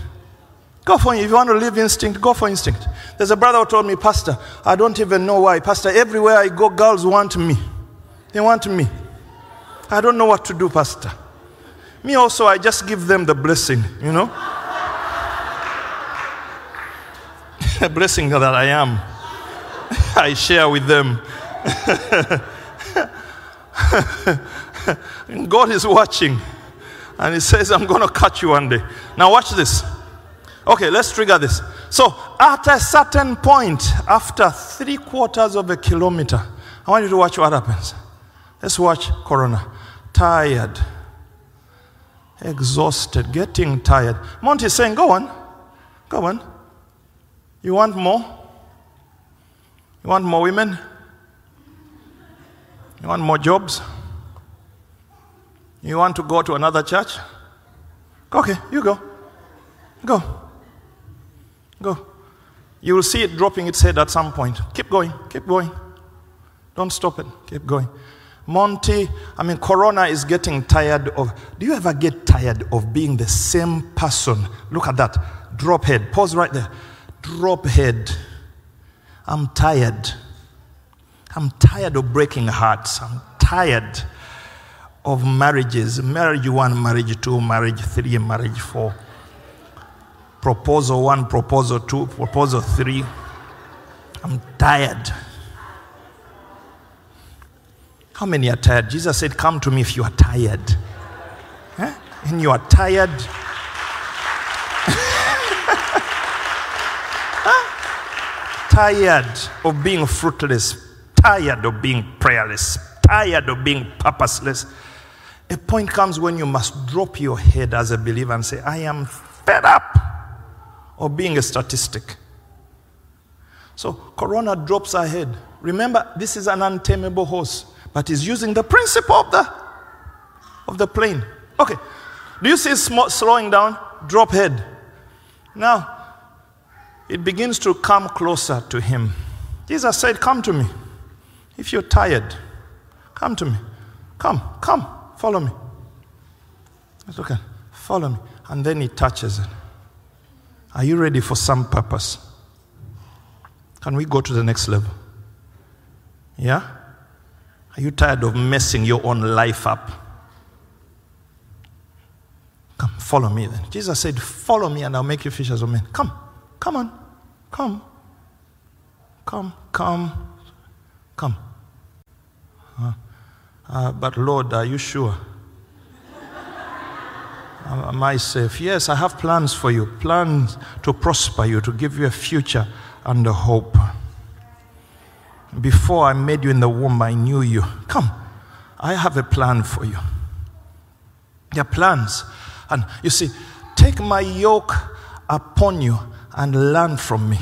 Go for it. If you want to live instinct, go for instinct. There's a brother who told me, Pastor, I don't even know why. Pastor, everywhere I go, girls want me. They want me. I don't know what to do, Pastor. Me also, I just give them the blessing, you know? the blessing that I am. I share with them. God is watching. And He says, I'm going to catch you one day. Now, watch this. Okay, let's trigger this. So, at a certain point, after three quarters of a kilometer, I want you to watch what happens. Let's watch Corona. Tired, exhausted, getting tired. Monty is saying, Go on, go on. You want more? You want more women? You want more jobs? You want to go to another church? Okay, you go. Go. Go. You will see it dropping its head at some point. Keep going, keep going. Don't stop it, keep going. Monty, I mean, Corona is getting tired of. Do you ever get tired of being the same person? Look at that. Drop head. Pause right there. Drop head. I'm tired. I'm tired of breaking hearts. I'm tired of marriages. Marriage one, marriage two, marriage three, marriage four proposal one, proposal two, proposal three. I'm tired. How many are tired? Jesus said, Come to me if you are tired. Huh? And you are tired. Tired of being fruitless, tired of being prayerless, tired of being purposeless. A point comes when you must drop your head as a believer and say, I am fed up of being a statistic. So Corona drops her head. Remember, this is an untamable horse, but he's using the principle of the of the plane. Okay. Do you see sm- slowing down? Drop head. Now, it begins to come closer to him. Jesus said, Come to me. If you're tired, come to me. Come, come, follow me. It's okay. Follow me. And then he touches it. Are you ready for some purpose? Can we go to the next level? Yeah? Are you tired of messing your own life up? Come, follow me then. Jesus said, Follow me and I'll make you fishers of men. Come, come on, come, come, come, come. Uh, uh, but Lord, are you sure? Safe? Yes, I have plans for you, plans to prosper you, to give you a future and a hope. Before I made you in the womb, I knew you. Come, I have a plan for you. There are plans. And you see, take my yoke upon you and learn from me.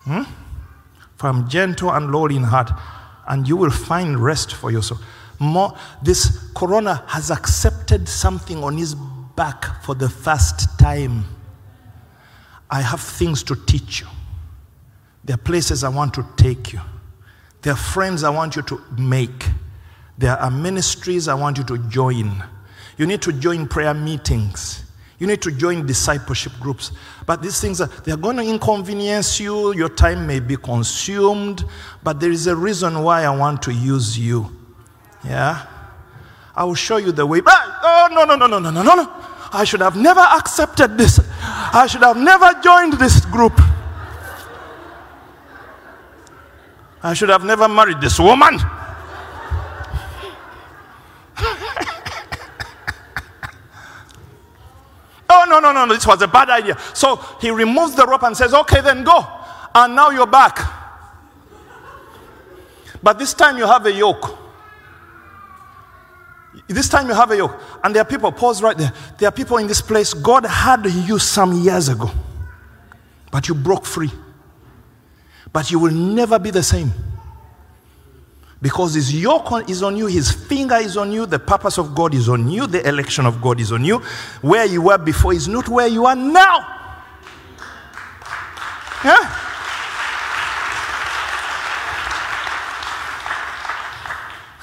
Hmm? For I'm gentle and lowly in heart, and you will find rest for your soul. More, this corona has accepted something on his back for the first time. I have things to teach you. There are places I want to take you. There are friends I want you to make. There are ministries I want you to join. You need to join prayer meetings. You need to join discipleship groups. But these things are they're going to inconvenience you. Your time may be consumed, but there is a reason why I want to use you. Yeah? I will show you the way. Oh, no, no, no, no, no, no, no, no. I should have never accepted this. I should have never joined this group. I should have never married this woman. oh, no, no, no, no, this was a bad idea. So he removes the rope and says, Okay, then go. And now you're back. But this time you have a yoke. This time you have a yoke. And there are people, pause right there. There are people in this place, God had you some years ago, but you broke free. But you will never be the same. Because his yoke is on you, his finger is on you, the purpose of God is on you, the election of God is on you. Where you were before is not where you are now. Yeah?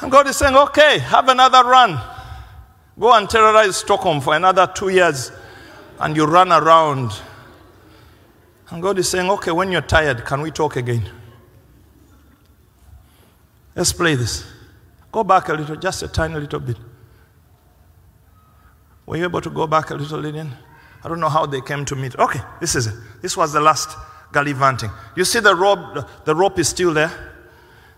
And God is saying, okay, have another run. Go and terrorize Stockholm for another two years, and you run around. And God is saying, okay, when you're tired, can we talk again? Let's play this. Go back a little, just a tiny little bit. Were you able to go back a little, Lillian? I don't know how they came to meet. Okay, this is it. This was the last gallivanting. You see the rope, the rope is still there?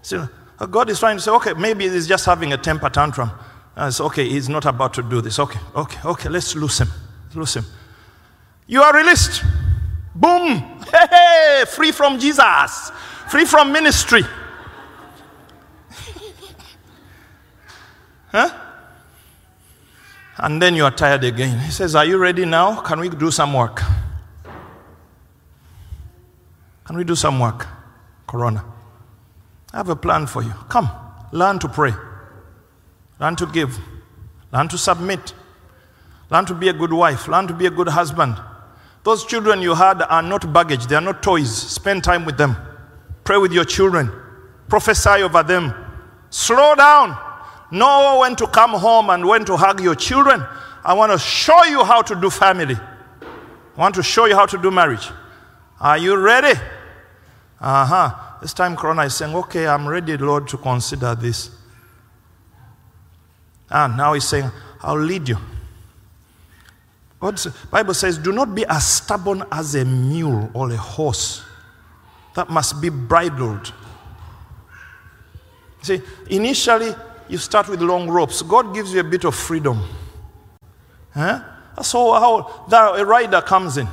Still, God is trying to say, okay, maybe he's just having a temper tantrum. Uh, it's okay, he's not about to do this. Okay, okay, okay, let's loose him. Loose him. You are released. Boom! Hey, hey, free from Jesus, free from ministry. huh? And then you are tired again. He says, Are you ready now? Can we do some work? Can we do some work? Corona. I have a plan for you. Come, learn to pray, learn to give, learn to submit, learn to be a good wife, learn to be a good husband. Those children you had are not baggage, they are not toys. Spend time with them, pray with your children, prophesy over them. Slow down. Know when to come home and when to hug your children. I want to show you how to do family. I want to show you how to do marriage. Are you ready? Uh huh. This time, Corona is saying, Okay, I'm ready, Lord, to consider this. And now he's saying, I'll lead you. God's Bible says, Do not be as stubborn as a mule or a horse. That must be bridled. See, initially, you start with long ropes. God gives you a bit of freedom. Huh? That's how, how a rider comes in.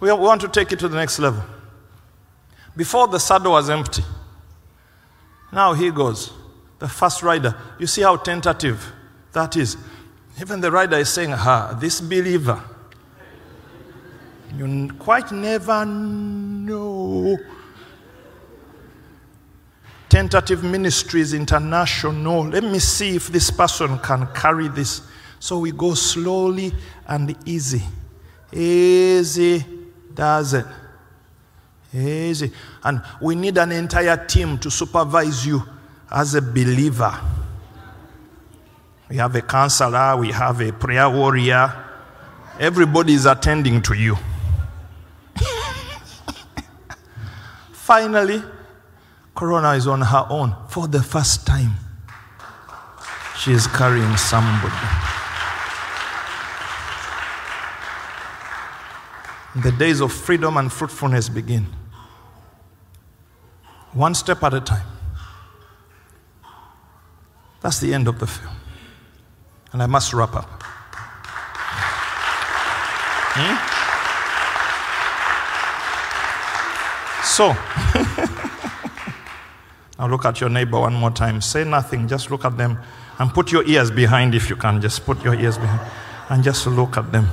We want to take it to the next level. Before the saddle was empty. Now he goes. The first rider. You see how tentative that is. Even the rider is saying, Ha, this believer. You quite never know. Tentative Ministries International. Let me see if this person can carry this. So we go slowly and easy. Easy does it. Easy. And we need an entire team to supervise you as a believer. We have a counselor, we have a prayer warrior. Everybody is attending to you. Finally, Corona is on her own for the first time. She is carrying somebody. The days of freedom and fruitfulness begin. One step at a time. That's the end of the film. And I must wrap up. Hmm? So, now look at your neighbor one more time. Say nothing, just look at them and put your ears behind if you can. Just put your ears behind and just look at them.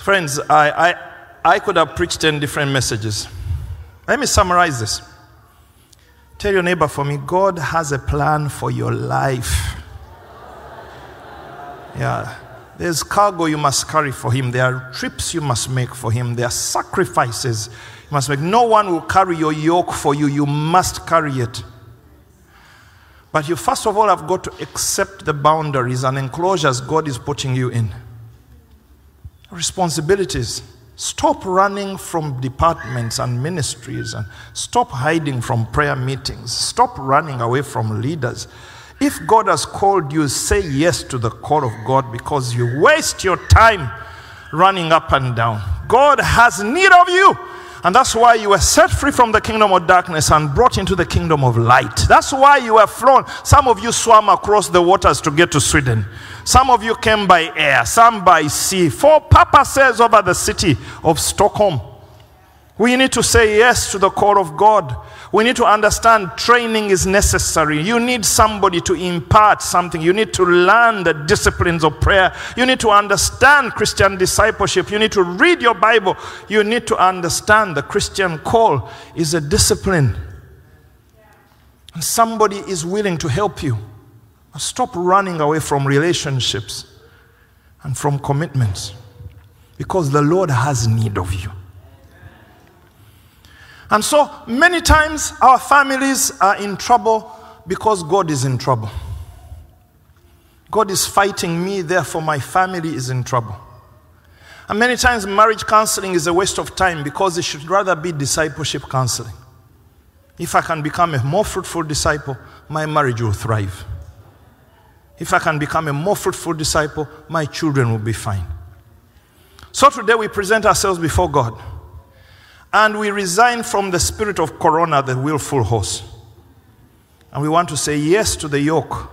Friends, I, I, I could have preached 10 different messages. Let me summarize this. Tell your neighbor for me God has a plan for your life. Yeah. There's cargo you must carry for him. There are trips you must make for him. There are sacrifices you must make. No one will carry your yoke for you. You must carry it. But you first of all have got to accept the boundaries and enclosures God is putting you in. Responsibilities. Stop running from departments and ministries and stop hiding from prayer meetings. Stop running away from leaders. If God has called you, say yes to the call of God because you waste your time running up and down. God has need of you. And that's why you were set free from the kingdom of darkness and brought into the kingdom of light. That's why you were flown. Some of you swam across the waters to get to Sweden. Some of you came by air, some by sea, for purposes over the city of Stockholm. We need to say yes to the call of God. We need to understand training is necessary. You need somebody to impart something. You need to learn the disciplines of prayer. You need to understand Christian discipleship. You need to read your Bible. You need to understand the Christian call is a discipline. And somebody is willing to help you. Stop running away from relationships and from commitments because the Lord has need of you. And so many times our families are in trouble because God is in trouble. God is fighting me, therefore my family is in trouble. And many times marriage counseling is a waste of time because it should rather be discipleship counseling. If I can become a more fruitful disciple, my marriage will thrive. If I can become a more fruitful disciple, my children will be fine. So today we present ourselves before God and we resign from the spirit of corona, the willful horse. And we want to say yes to the yoke,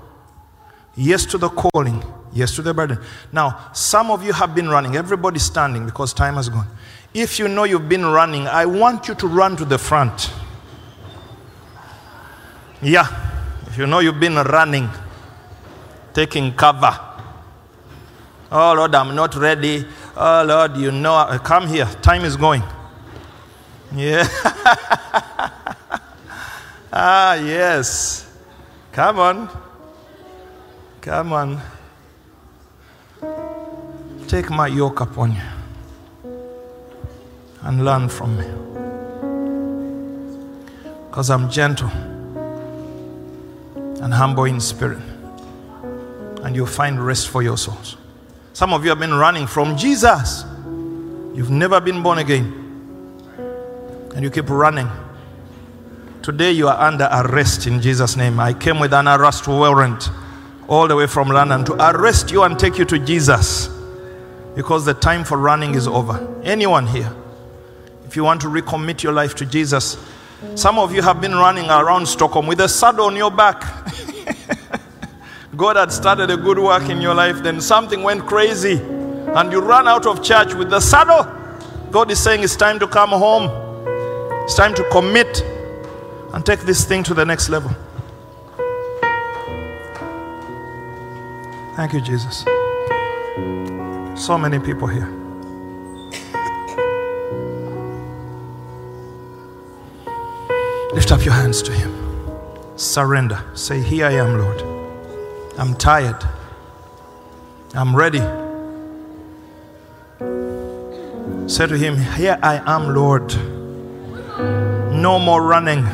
yes to the calling, yes to the burden. Now, some of you have been running, everybody standing because time has gone. If you know you've been running, I want you to run to the front. Yeah, if you know you've been running, taking cover. Oh Lord, I'm not ready. Oh Lord, you know, come here. Time is going. Yeah. ah, yes. Come on. Come on. Take my yoke upon you and learn from me. Because I'm gentle and humble in spirit. And you'll find rest for your souls. Some of you have been running from Jesus. You've never been born again and you keep running. Today you are under arrest in Jesus' name. I came with an arrest warrant all the way from London to arrest you and take you to Jesus because the time for running is over. Anyone here, if you want to recommit your life to Jesus, some of you have been running around Stockholm with a saddle on your back. God had started a good work in your life, then something went crazy, and you ran out of church with the saddle. God is saying it's time to come home. It's time to commit and take this thing to the next level. Thank you, Jesus. So many people here. Lift up your hands to Him. Surrender. Say, Here I am, Lord. I'm tired. I'm ready. Say to Him, Here I am, Lord. No more running.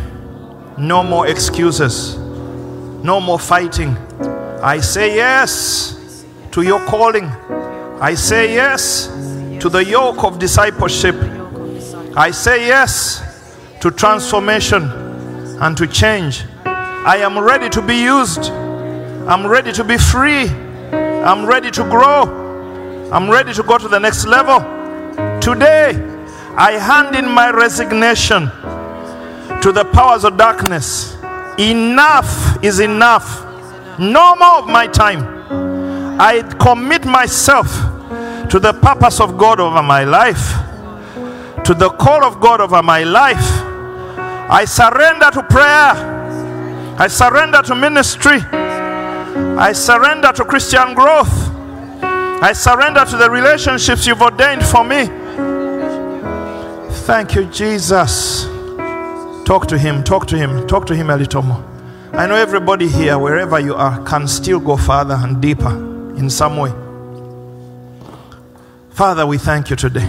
No more excuses. No more fighting. I say yes to your calling. I say yes to the yoke of discipleship. I say yes to transformation and to change. I am ready to be used. I'm ready to be free. I'm ready to grow. I'm ready to go to the next level. Today, I hand in my resignation to the powers of darkness. Enough is enough. No more of my time. I commit myself to the purpose of God over my life, to the call of God over my life. I surrender to prayer. I surrender to ministry. I surrender to Christian growth. I surrender to the relationships you've ordained for me. Thank you, Jesus. Talk to him, talk to him, talk to him a little more. I know everybody here, wherever you are, can still go further and deeper in some way. Father, we thank you today.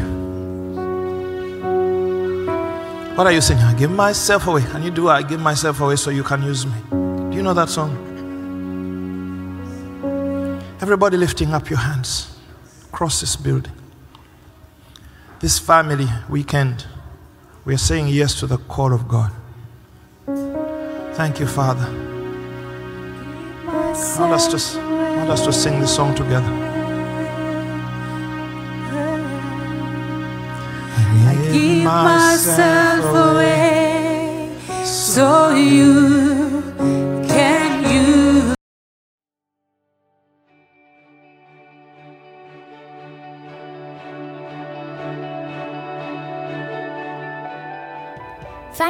What are you saying? I give myself away. Can you do I give myself away so you can use me? Do you know that song? Everybody lifting up your hands across this building. This family weekend, we are saying yes to the call of God. Thank you, Father. I want us to, I want us to sing this song together. I give myself away so you